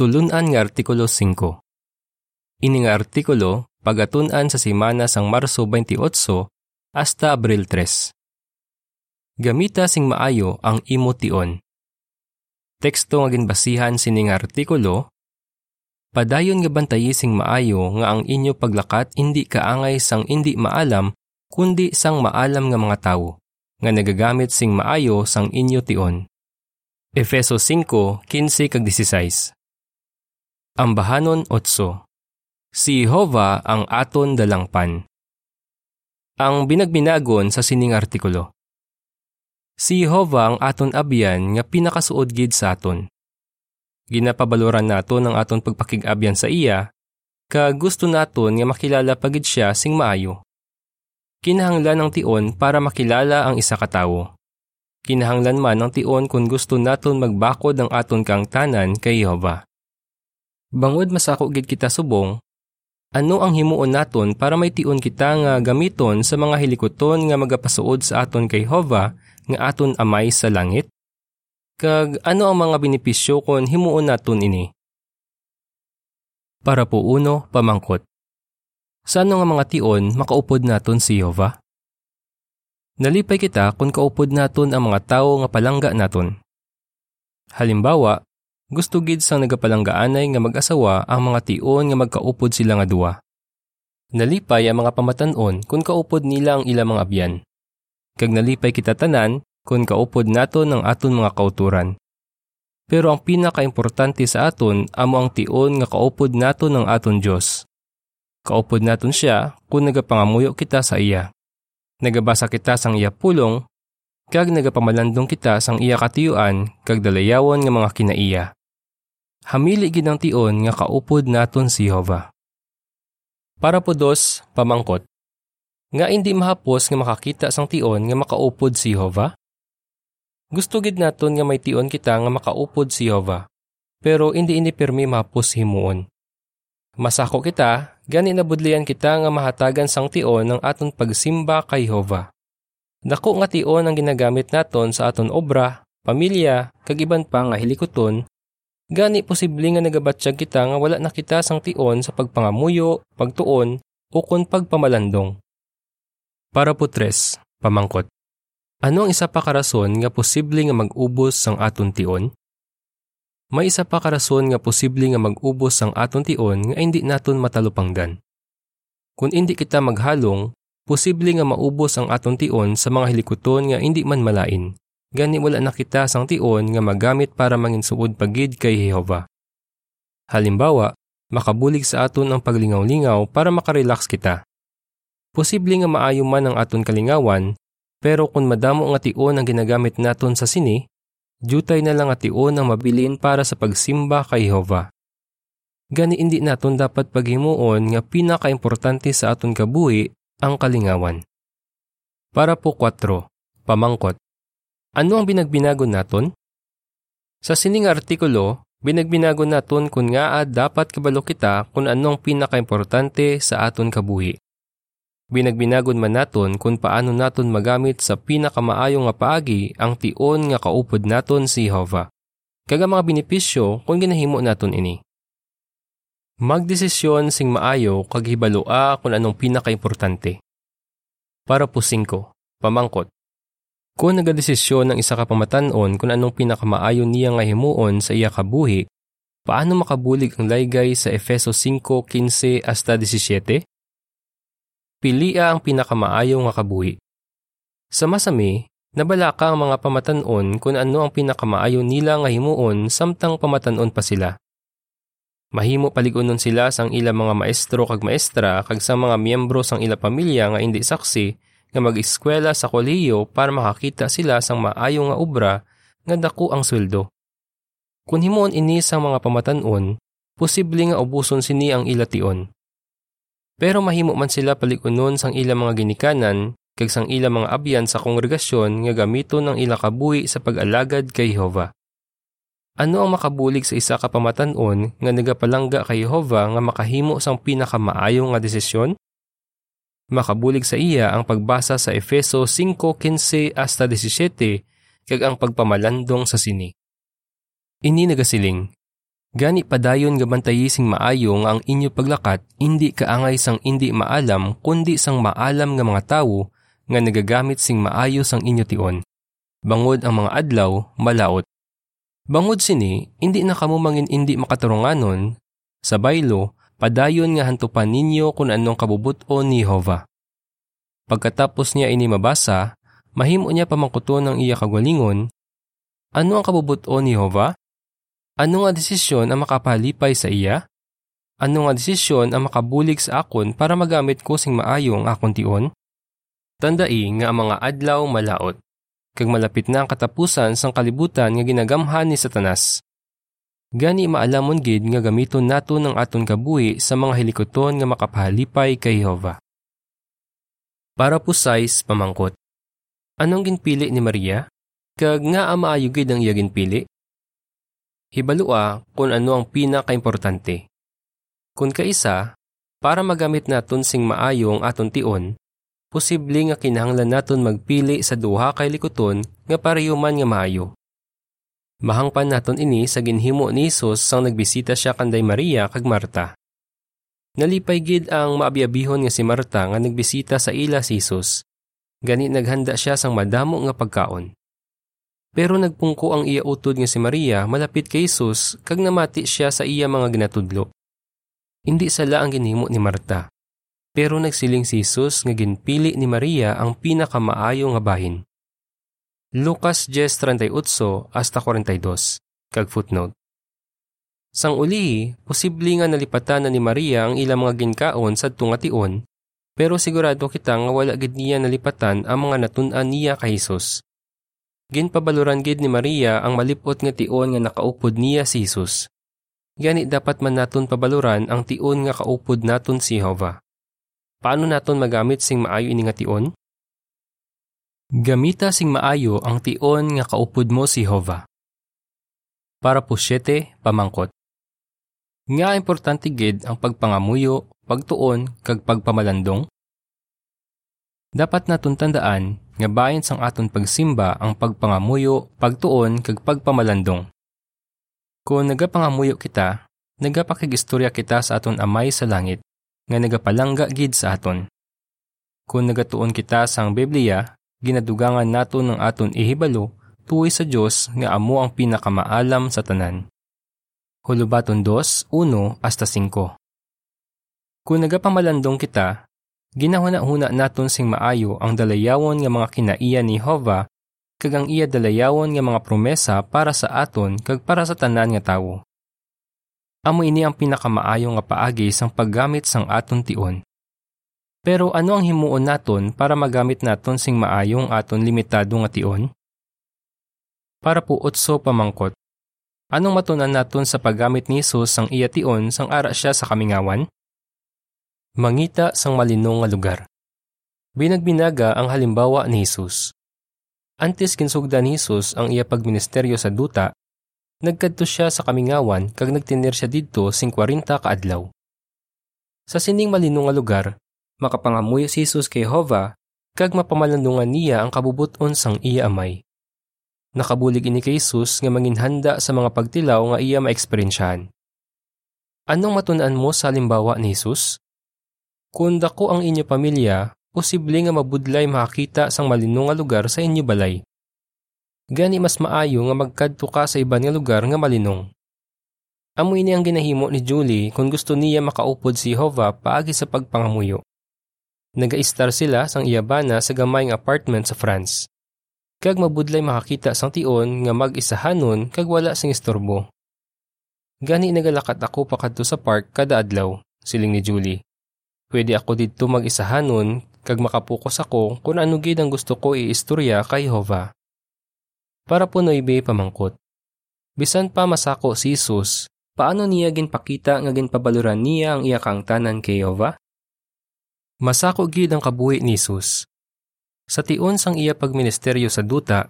Tulunan nga Artikulo 5 Ini nga artikulo pagatunan sa simana sang Marso 28 hasta Abril 3. Gamita sing maayo ang imo tion. Teksto nga ginbasihan sining artikulo Padayon nga bantayi sing maayo nga ang inyo paglakat hindi kaangay sang hindi maalam kundi sang maalam nga mga tawo nga nagagamit sing maayo sang inyo tion. Efeso 5:15 kag 16. Ambahanon 8. Si Jehovah ang aton dalangpan. Ang binagbinagon sa sining artikulo. Si Jehovah ang aton abyan nga pinakasuod gid sa aton. Ginapabaloran naton ang aton pagpakig-abyan sa iya, ka gusto naton nga makilala pagid siya sing maayo. Kinahanglan ng tion para makilala ang isa ka tawo. Kinahanglan man ng tion kung gusto naton magbakod ang aton kang tanan kay Jehovah. Bangod masako gid kita subong, ano ang himuon naton para may tion kita nga gamiton sa mga hilikoton nga magapasuod sa aton kay Jehovah nga aton amay sa langit? Kag ano ang mga benepisyo kon himuon naton ini? Para po uno, pamangkot. Sa ano nga mga tion makaupod naton si Jehovah? Nalipay kita kung kaupod naton ang mga tawo nga palangga naton. Halimbawa, gusto gid sang nagapalanggaanay nga mag-asawa ang mga tion nga magkaupod sila nga duwa. Nalipay ang mga pamatanon kung kaupod nila ang ilang mga abyan. Kag nalipay kita tanan kung kaupod naton ang aton mga kauturan. Pero ang pinakaimportante sa aton amo ang tion nga kaupod naton ng aton Dios. Kaupod naton siya kung nagapangamuyo kita sa iya. Nagabasa kita sang iya pulong kag nagapamalandong kita sang iya katiyuan kag dalayawon nga mga kinaiya. Hamili gid ang tion nga kaupod naton si Jehovah. Para po dos, pamangkot. Nga hindi mahapos nga makakita sang tion nga makaupod si Jehovah? Gusto gid naton nga may tion kita nga makaupod si Jehovah. Pero hindi ini permi mahapos himuon. Masako kita, gani nabudlian kita nga mahatagan sang tion ng aton pagsimba kay Jehovah. Dako nga tion ang ginagamit naton sa aton obra, pamilya, kag iban pa nga hilikoton Gani posible nga nagabatsyag kita nga wala na kita sang tion sa pagpangamuyo, pagtuon, o kon pagpamalandong. Para po tres, pamangkot. Ano ang isa pa karason nga posible nga mag-ubos sang aton tion? May isa pa karason nga posible nga mag-ubos sang aton tion nga hindi naton matalupanggan. Kung hindi kita maghalong, posible nga maubos ang aton tion sa mga hilikoton nga hindi man malain gani wala na kita sang tion nga magamit para mangin suod pagid kay Jehova. Halimbawa, makabulig sa aton ang paglingaw-lingaw para makarelax kita. Posible nga maayo man ang aton kalingawan, pero kung madamo nga tion ang ginagamit naton sa sini, jutay na lang nga tion ang mabilin para sa pagsimba kay Jehova. Gani hindi naton dapat paghimuon nga pinakaimportante sa aton kabuhi ang kalingawan. Para po 4. Pamangkot ano ang binagbinago naton? Sa sining artikulo, binagbinago naton kung nga dapat kabalo kita kung anong pinakaimportante sa aton kabuhi. Binagbinagon man naton kung paano naton magamit sa pinakamaayong nga paagi ang tion nga kaupod naton si Jehovah. Kaga mga benepisyo kung ginahimo naton ini. Magdesisyon sing maayo kag hibaloa kung anong pinakaimportante. Para po 5. Pamangkot. Kung nagadesisyon ng isa ka pamatanon kung anong pinakamaayon niya nga himuon sa iya kabuhi, paano makabulig ang laygay sa Efeso 5:15 hasta 17? Pilia ang pinakamaayo nga kabuhi. Sa masami, nabalaka ang mga pamatanon kung ano ang pinakamaayo nila nga himuon samtang pamatanon pa sila. Mahimo paligunon sila sang ila mga maestro kag maestra kag sa mga miyembro sang ila pamilya nga hindi saksi nga mag-eskwela sa kolehiyo para makakita sila sang maayo nga obra nga dako ang sweldo. Kung himuon ini sa mga pamatanon, posible nga ubuson sini ang ilation. Pero mahimo man sila palikunon sang ila mga ginikanan kag sang ila mga abyan sa kongregasyon nga gamiton ng ila kabuhi sa pag-alagad kay Jehova. Ano ang makabulig sa isa ka pamatanon nga nagapalangga kay Jehova nga makahimo sang pinakamaayo nga desisyon? Makabulig sa iya ang pagbasa sa Efeso 5:15 hasta 17 kag ang pagpamalandong sa sini. Ini nagasiling, Gani padayon nga bantayi sing maayo nga ang inyo paglakat indi kaangay sang indi maalam kundi sang maalam nga mga tawo nga nagagamit sing maayo sang inyo tion. Bangod ang mga adlaw malaot. Bangod sini indi na kamo mangin indi makaturunganon sa baylo padayon nga hantupan ninyo kung anong kabubuton ni Jehova. Pagkatapos niya ini mabasa, mahimo niya pamangkuton ng iya kagalingon, ano ang kabubuton ni Jehova? Ano nga desisyon ang makapalipay sa iya? Ano nga desisyon ang makabulig sa akon para magamit ko sing maayo ang akon tion? Tandai nga ang mga adlaw malaot. Kag malapit na ang katapusan sang kalibutan nga ginagamhan ni Satanas. Gani maalamon gid nga gamiton nato ng aton kabuhi sa mga hilikoton nga makapahalipay kay Jehova. Para po size pamangkot. Anong ginpili ni Maria? Kag nga ang maayo gid ang iya ginpili? Hibalua kung ano ang pinakaimportante. Kung kaisa, para magamit naton sing maayo ang aton tion, posible nga kinahanglan naton magpili sa duha kay likuton nga pareho man nga maayo. Mahangpan naton ini sa ginhimo ni Hesus sang nagbisita siya kanday Maria kag Marta. Nalipay gid ang maabiabihon nga si Marta nga nagbisita sa ila si Hesus. Gani naghanda siya sang madamo nga pagkaon. Pero nagpungko ang iya utod nga si Maria malapit kay Jesus kag namati siya sa iya mga ginatudlo. Hindi sala ang ginhimo ni Marta. Pero nagsiling si Jesus nga ginpili ni Maria ang pinakamaayo nga bahin. Lucas 10:38 hasta 42 kag footnote. Sang uli, posible nga nalipatan na ni Maria ang ilang mga ginkaon sa tungation, pero sigurado kita nga wala gid niya nalipatan ang mga natun-an niya kay Jesus. Ginpabaluran gid ni Maria ang malipot nga tion nga nakaupod niya si Jesus. Gani dapat man naton pabaluran ang tion nga kaupod naton si Jehova. Paano naton magamit sing maayo ini nga tion? Gamita sing maayo ang tion nga kaupod mo si Jehova. Para po siyete, pamangkot. Nga importante gid ang pagpangamuyo, pagtuon, kag pagpamalandong? Dapat naton tandaan nga bahin sang aton pagsimba ang pagpangamuyo, pagtuon kag pagpamalandong. Kung nagapangamuyo kita, nagapakigistorya kita sa aton amay sa langit, nga nagapalangga gid sa aton. Kung nagatuon kita sang Biblia, ginadugangan nato ng aton ihibalo tuoy sa Dios nga amo ang pinakamaalam sa tanan. Hulubaton 2, 1 hasta 5 Kung nagapamalandong kita, Ginahuna-huna naton sing maayo ang dalayawon nga mga kinaiya ni Hova kag ang iya dalayawon nga mga promesa para sa aton kag para sa tanan nga tawo. Amo ini ang pinakamaayo nga paagi sang paggamit sang aton tion. Pero ano ang himuon naton para magamit naton sing maayong aton limitado nga tion? Para po utso pamangkot. Anong matunan naton sa paggamit ni Jesus sang iya tion sang ara siya sa kamingawan? Mangita sang malinong nga lugar. Binagbinaga ang halimbawa ni Jesus. Antes kinsugdan ni Jesus ang iya pagministeryo sa duta, nagkadto siya sa kamingawan kag nagtinir siya didto sing 40 kaadlaw. Sa sining malinong nga lugar, makapangamuyo si Jesus kay Jehova kag mapamalandungan niya ang kabubuton sang iya amay. Nakabulig ini kay Jesus nga manginhanda sa mga pagtilaw nga iya maeksperiensyahan. Anong matunan mo sa halimbawa ni Jesus? Kung dako ang inyo pamilya, posible nga mabudlay makakita sang malinong nga lugar sa inyo balay. Gani mas maayo nga magkadto ka sa iban nga lugar nga malinong. Amo ini ang ginahimo ni Julie kung gusto niya makaupod si Hova paagi sa pagpangamuyo. Naga-star sila sang iyabana sa gamay nga apartment sa France. Kag mabudlay makakita sang tion nga mag-isahanon kag wala sing istorbo. Gani nagalakat ako pakadto sa park kada adlaw, siling ni Julie. Pwede ako dito mag-isahanon kag makapokus ako kung ano gid ang gusto ko iistorya kay Jehova. Para po noibe pamangkot. Bisan pa masako si Jesus, paano niya ginpakita nga ginpabaluran niya ang iya kang tanan kay Jehova? Masako gid ang kabuhi ni Jesus. Sa tion sang iya pagministeryo sa duta,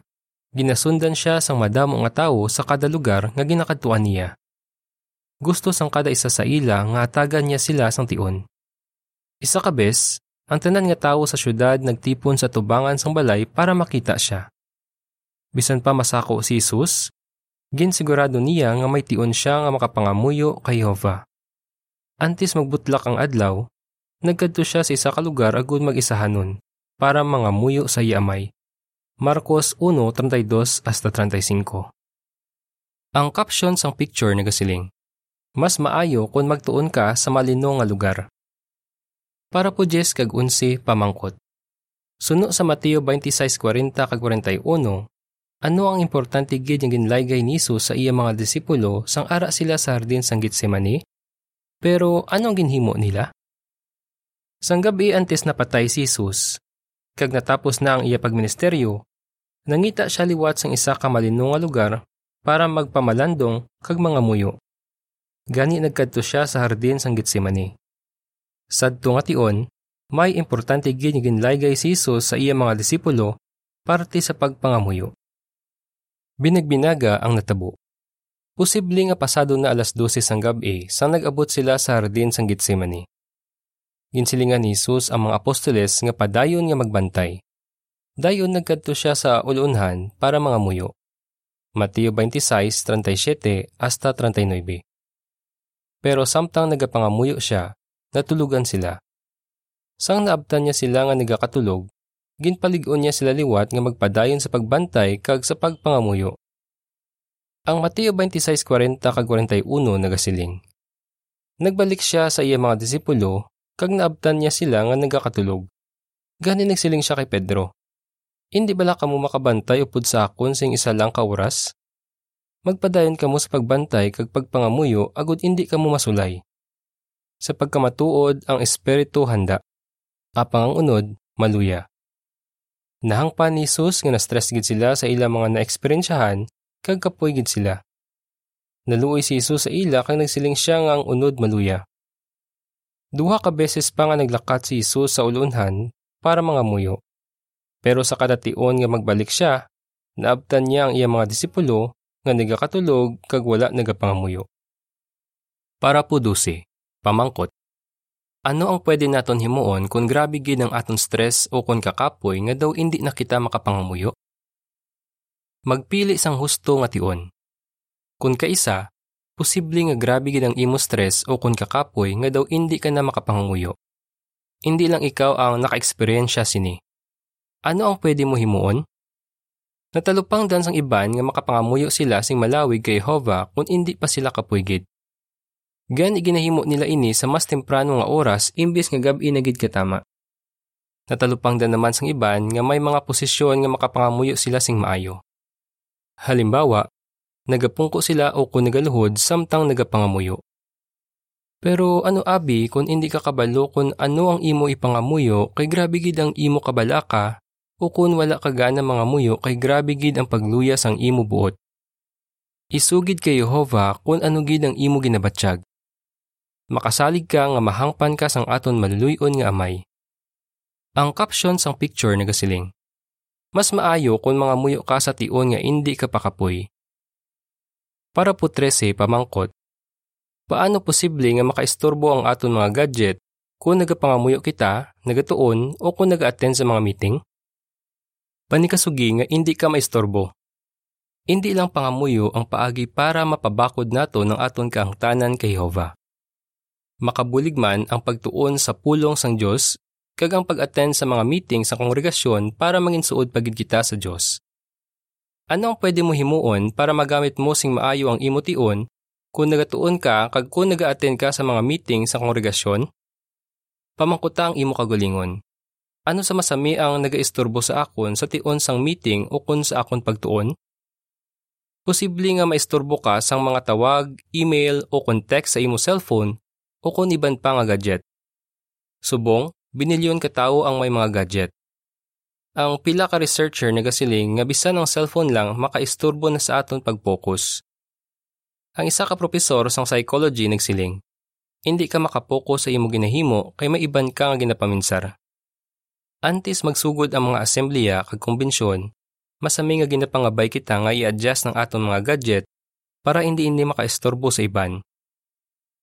ginasundan siya sang madamo nga tawo sa kada lugar nga ginakadtuan niya. Gusto sang kada isa sa ila nga atagan niya sila sang tion. Isa ka bes, ang tanan nga tawo sa syudad nagtipon sa tubangan sang balay para makita siya. Bisan pa masako si Jesus, Ginsigurado niya nga may tion siya nga makapangamuyo kay Jehova. Antes magbutlak ang adlaw, nagkadto siya sa isa ka lugar agud mag-isahanon para mangamuyo sa iyamay. Marcos 1:32 hasta 35. Ang caption sang picture nagasiling. Mas maayo kung magtuon ka sa malino nga lugar. Para po Jes kag unsi pamangkot. Suno sa Mateo 26:40 kag 41, ano ang importante gid nga ginlaygay ni Jesus sa iya mga disipulo sang ara sila sa hardin sang Getsemani? Pero ano ang ginhimo nila? Sang gabi antes napatay si Jesus, kag natapos na ang iya pagministeryo, nangita siya liwat sang isa ka malino nga lugar para magpamalandong kag mga muyo. Gani nagkadto siya sa hardin sang Getsemani. Sadto nga tion, may importante gid ginlaygay si Jesus sa iya mga disipulo parte sa pagpangamuyo. Binagbinaga ang natabo. Posible nga pasado na alas 12 sang gabi sang nag-abot sila sa hardin sang Getsemani. Ginsilingan ni Jesus ang mga apostoles nga padayon nga magbantay. Dayon nagkadto siya sa ulunhan para mga muyo. Mateo 26:37 hasta 39. Pero samtang nagapangamuyo siya, natulugan sila. Sang naabtan niya sila nga nagakatulog, ginpaligon niya sila liwat nga magpadayon sa pagbantay kag sa pagpangamuyo. Ang Mateo 26:40 kag 41 nagasiling. Nagbalik siya sa iya mga disipulo kag naabtan niya sila nga nagakatulog. Gani nagsiling siya kay Pedro. Hindi bala kamo makabantay upod sa akon sing isa lang ka oras? Magpadayon kamo sa pagbantay kag pagpangamuyo agud indi kamo masulay. Sa pagkamatuod ang espiritu handa. Apang ang unod, maluya. Nahangpan ni Jesus nga na-stress gid sila sa ila mga naeksperyensyahan kag kapoy gid sila. Naluoy si Jesus sa ila kag nagsiling siya nga ang unod maluya. Duha ka beses pa nga naglakat si Jesus sa ulunhan para mga muyo. Pero sa kada tion nga magbalik siya, naabtan niya ang iya mga disipulo nga nagakatulog kag wala nagapangamuyo. Para po 12. Pamangkot. Ano ang pwede naton himuon kung grabe gid ang aton stress o kung kakapoy nga daw hindi na kita makapangamuyo? Magpili sang husto nga tion. Kung kaisa, posible nga grabe gid ang imo stress o kung kakapoy nga daw hindi ka na makapangamuyo. Hindi lang ikaw ang naka-eksperyensya sini. Ano ang pwede mo himuon? Natalupang dan sang iban nga makapangamuyo sila sing malawig kay Jehovah kung hindi pa sila kapuygid. Gani ginahimo nila ini sa mas temprano nga oras imbis nga gabi na gid katama. Natalupang dan naman sang iban nga may mga posisyon nga makapangamuyo sila sing maayo. Halimbawa, nagapungko sila o kung nagaluhod samtang nagapangamuyo. Pero ano abi kung hindi ka kabalo kung ano ang imo ipangamuyo kay grabe gid ang imo kabalaka o kung wala ka gana mga muyo kay grabe gid ang pagluyas ang imo buot. Isugid kay Jehova kung ano gid ang imo ginabatsyag makasalig ka nga mahangpan ka sang aton maluluyon nga amay. Ang caption sang picture nagasiling. Mas maayo kung mga muyo ka sa tion nga hindi ka pakapoy. Para 13 pamangkot. Paano posible nga makaistorbo ang aton mga gadget kung nagapangamuyo kita, nagatuon o kung naga-attend sa mga meeting? Panikasugi nga hindi ka maistorbo. Hindi lang pangamuyo ang paagi para mapabakod nato ng aton kaangtanan kay Jehovah makabulig man ang pagtuon sa pulong sang Dios kag ang pag-attend sa mga meeting sa kongregasyon para manginsuod pagid kita sa Dios. Ano ang pwede mo himuon para magamit mo sing maayo ang imo tion kung nagatuon ka kag kung naga-attend ka sa mga meeting sa kongregasyon? Pamangkuta ang imo kagulingon. Ano sa masami ang nagaisturbo sa akon sa tion sang meeting o kun sa akon pagtuon? Posible nga maisturbo ka sang mga tawag, email o text sa imo cellphone o kung iban pa nga gadget. Subong, binilyon katao ang may mga gadget. Ang pila ka researcher nagasiling nga bisan ang cellphone lang makaisturbo na sa aton pag-focus. Ang isa ka propesor sang psychology nagsiling, hindi ka makapokus sa imo ginahimo kay may iban ka nga ginapaminsar. Antes magsugod ang mga asembleya kag kumbensyon, masami nga ginapangabay kita nga i-adjust ng aton mga gadget para hindi hindi makaistorbo sa iban.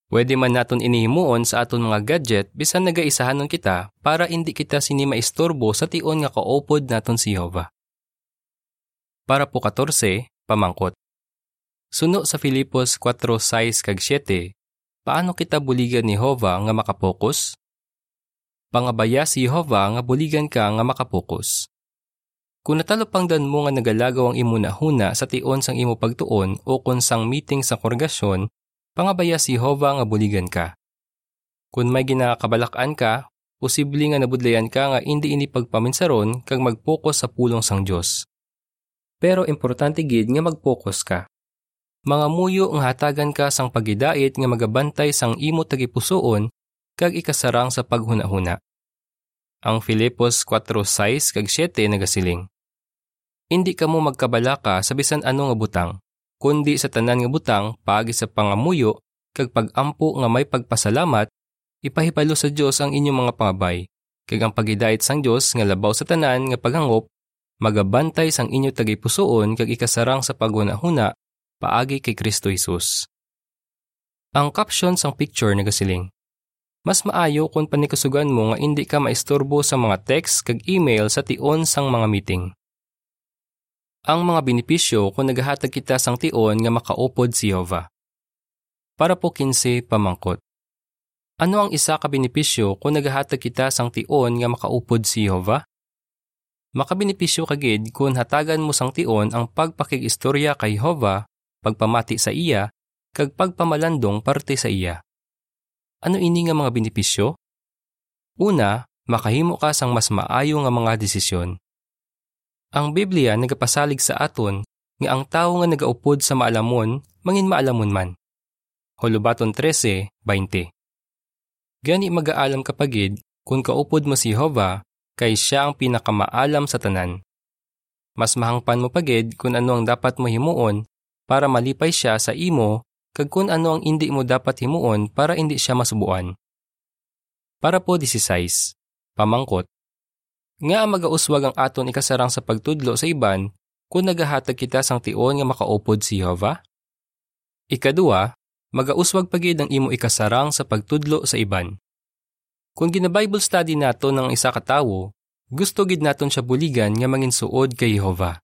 Pwede man naton inihimuon sa aton mga gadget bisan nagaisahanon kita para hindi kita sini maistorbo sa tion nga kaupod naton si Jehova. Para po 14, pamangkot. Suno sa Filipos 4:6 kag 7, paano kita buligan ni Jehova nga makapokus? Pangabaya si Jehova nga buligan ka nga makapokus. Kung natalupangdan mo nga nagalagaw ang imo nahuna sa tion sang imo pagtuon o kung sang meeting sa korgasyon, pangabaya si Jehova nga buligan ka. Kung may ginakabalakan ka, posible nga nabudlayan ka nga hindi ini pagpaminsaron kag mag-focus sa pulong sang Dios. Pero importante gid nga mag-focus ka. Mga muyo nga hatagan ka sang pagidait nga magabantay sang imo tagipusoon kag ikasarang sa paghunahuna. Ang Filipos 4:6 kag 7 nagasiling. Hindi ka mo magkabalaka sa bisan ano nga butang, kundi sa tanan nga butang paagi sa pangamuyo kag pagampo nga may pagpasalamat, ipahipalo sa Dios ang inyong mga pangabay, kag ang pagidait sang Dios nga labaw sa tanan nga paghangop, magabantay sang inyo tagipusoon kag ikasarang sa paghunahuna paagi kay Kristo Jesus. Ang caption sang picture nagasiling. Mas maayo kung panikasugan mo nga hindi ka maistorbo sa mga text kag email sa tion sang mga meeting ang mga benepisyo kung naghahatag kita sang tion nga makaupod si Jehova. Para po kinse pamangkot. Ano ang isa ka benepisyo kung naghahatag kita sang tion nga makaupod si Jehova? Makabenepisyo kagid kung hatagan mo sang tion ang pagpakig-istorya kay Jehova, pagpamati sa iya, kag pagpamalandong parte sa iya. Ano ini nga mga benepisyo? Una, makahimo ka sang mas maayo nga mga desisyon. Ang Biblia nagapasalig sa aton nga ang tao nga nagaupod sa maalamon, mangin maalamon man. Hulubaton 13:20. Gani magaalam kapagid kung kaupod mo si Jehova kay siya ang pinakamaalam sa tanan. Mas mahangpan mo pagid kung ano ang dapat mo himuon para malipay siya sa imo kag kung ano ang hindi mo dapat himuon para hindi siya masubuan. Para po 16. Pamangkot nga magauswag ang aton ikasarang sa pagtudlo sa iban kung nagahatag kita sang tion nga makaupod si Jehova? Ikadua, magauswag pagid ang imo ikasarang sa pagtudlo sa iban. Kung gina-Bible study nato ng isa ka tawo, gusto gid naton siya buligan nga manginsuod kay Jehova.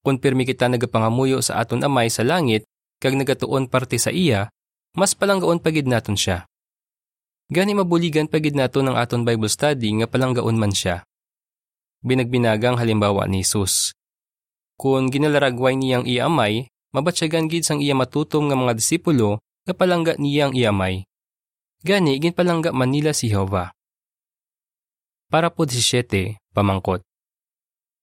Kung pirmi kita nagapangamuyo sa aton amay sa langit kag nagatuon parte sa iya, mas palanggaon pagid naton siya. Gani mabuligan pagid nato ng aton Bible study nga palanggaon man siya binagbinagang halimbawa ni Jesus. Kung ginalaragway niyang iamay, mabatsyagan gid sang iya matutom nga mga disipulo nga palangga niyang iamay. Gani ginpalangga Manila si Jehova. Para po 17, pamangkot.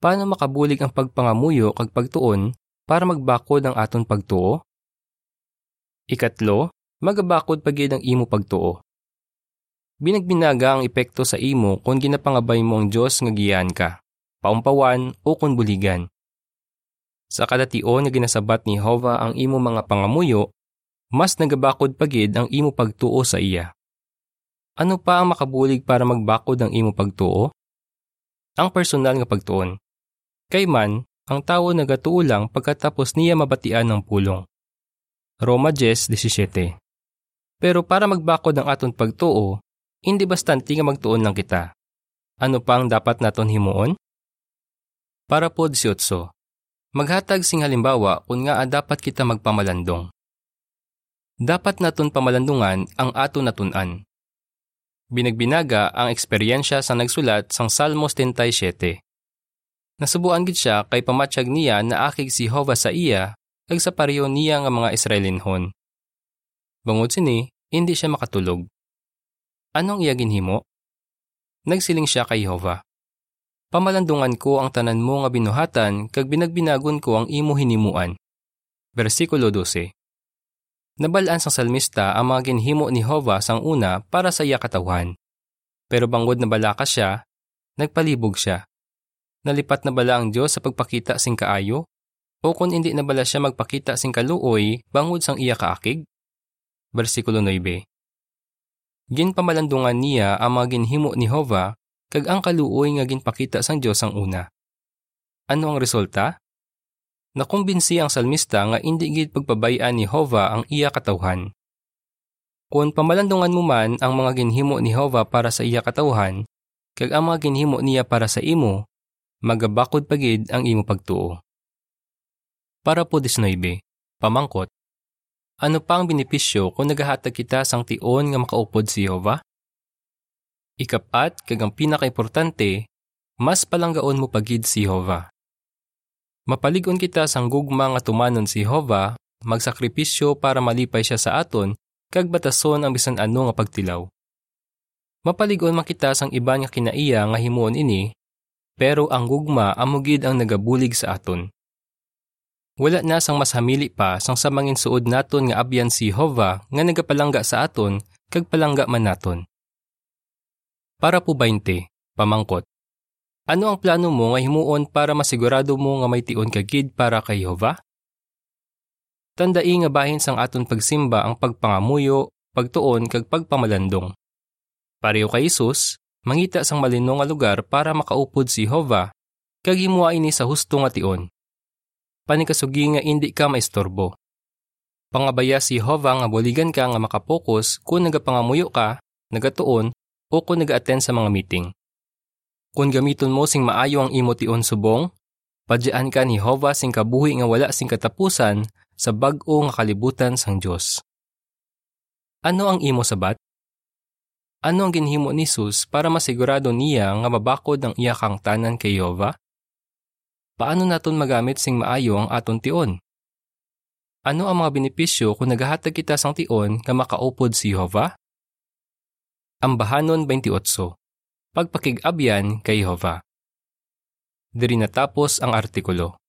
Paano makabulig ang pagpangamuyo kag pagtuon para magbakod ang aton pagtuo? Ikatlo, magabakod pagid ang imo pagtuo. Binagbinaga ang epekto sa imo kung ginapangabay mo ang Diyos nga giyan ka, paumpawan o kung buligan. Sa kadation nga ginasabat ni Hova ang imo mga pangamuyo, mas nagabakod pagid ang imo pagtuo sa iya. Ano pa ang makabulig para magbakod ang imo pagtuo? Ang personal nga pagtuon. Kay man, ang tawo nagatuo lang pagkatapos niya mabatian ng pulong. Roma 10.17 Pero para magbakod ang aton pagtuo, hindi bastante nga magtuon lang kita. Ano pa ang dapat naton himuon? Para po 18. Maghatag sing halimbawa kung nga dapat kita magpamalandong. Dapat naton pamalandungan ang ato natunan. Binagbinaga ang eksperyensya sa nagsulat sang Salmos 37. Nasubuan gid siya kay pamatsyag niya na akig si Hova sa iya kag sa pareho niya nga mga Israelinhon. Bangod sini, hindi siya makatulog. Anong iya ginhimo? Nagsiling siya kay Jehova. Pamalandungan ko ang tanan mo nga binuhatan kag binagbinagon ko ang imo hinimuan. Versikulo 12. Nabalaan sang salmista ang mga ginhimo ni Jehova sang una para sa iya katawhan. Pero bangod na balaka siya, nagpalibog siya. Nalipat na bala ang Diyos sa pagpakita sing kaayo? O kung hindi na bala siya magpakita sing kaluoy bangod sang iya kaakig? Versikulo 9. Ginpamalandungan niya ang mga ginhimo ni Hova kag ang kaluoy nga ginpakita sang Dios ang una. Ano ang resulta? Nakumbinsi ang salmista nga indi gid pagpabayaan ni Hova ang iya katawhan. Kung pamalandungan mo man ang mga ginhimo ni Hova para sa iya katawhan, kag ang mga ginhimo niya para sa imo, magabakod pagid ang imo pagtuo. Para po 19, Pamangkot, ano pa ang benepisyo kung nagahatag kita sang tion nga makaupod si Jehova? Ikapat, kagang pinakaimportante, mas palanggaon mo pagid si Jehova. Mapaligon kita sang gugma nga tumanon si Jehova, magsakripisyo para malipay siya sa aton, kag batason ang bisan ano nga pagtilaw. Mapaligon man kita sang iba nga kinaiya nga himuon ini, pero ang gugma amugid ang nagabulig sa aton. Wala na sang mas hamili pa sang sa mangin suod naton nga abyan si Jehova nga nagapalangga sa aton kag palangga man naton. Para po 20, pamangkot. Ano ang plano mo nga himuon para masigurado mo nga may tion kagid para kay Jehova? Tandai nga bahin sang aton pagsimba ang pagpangamuyo, pagtuon kag pagpamalandong. Pareho kay Isus, mangita sang malinong nga lugar para makaupod si Jehova, kag himuha ini sa husto nga tion panikasugi nga indi ka maistorbo. Pangabaya si Jehova nga buligan ka nga makapokus kung nagapangamuyo ka, nagatuon, o kung nag-attend sa mga meeting. Kung gamiton mo sing maayo ang imo tion subong, padyaan ka ni Jehova sing kabuhi nga wala sing katapusan sa bag-o nga kalibutan sang Dios. Ano ang imo sabat? Ano ang ginhimo ni Jesus para masigurado niya nga mabakod ang iya kang tanan kay Jehova? Paano naton magamit sing maayo ang aton tion? Ano ang mga benepisyo kung naghahatag kita sang tion nga makaupod si Jehova? Ambahanon 28. Pagpakig-abyan kay Jehova. Diri natapos ang artikulo.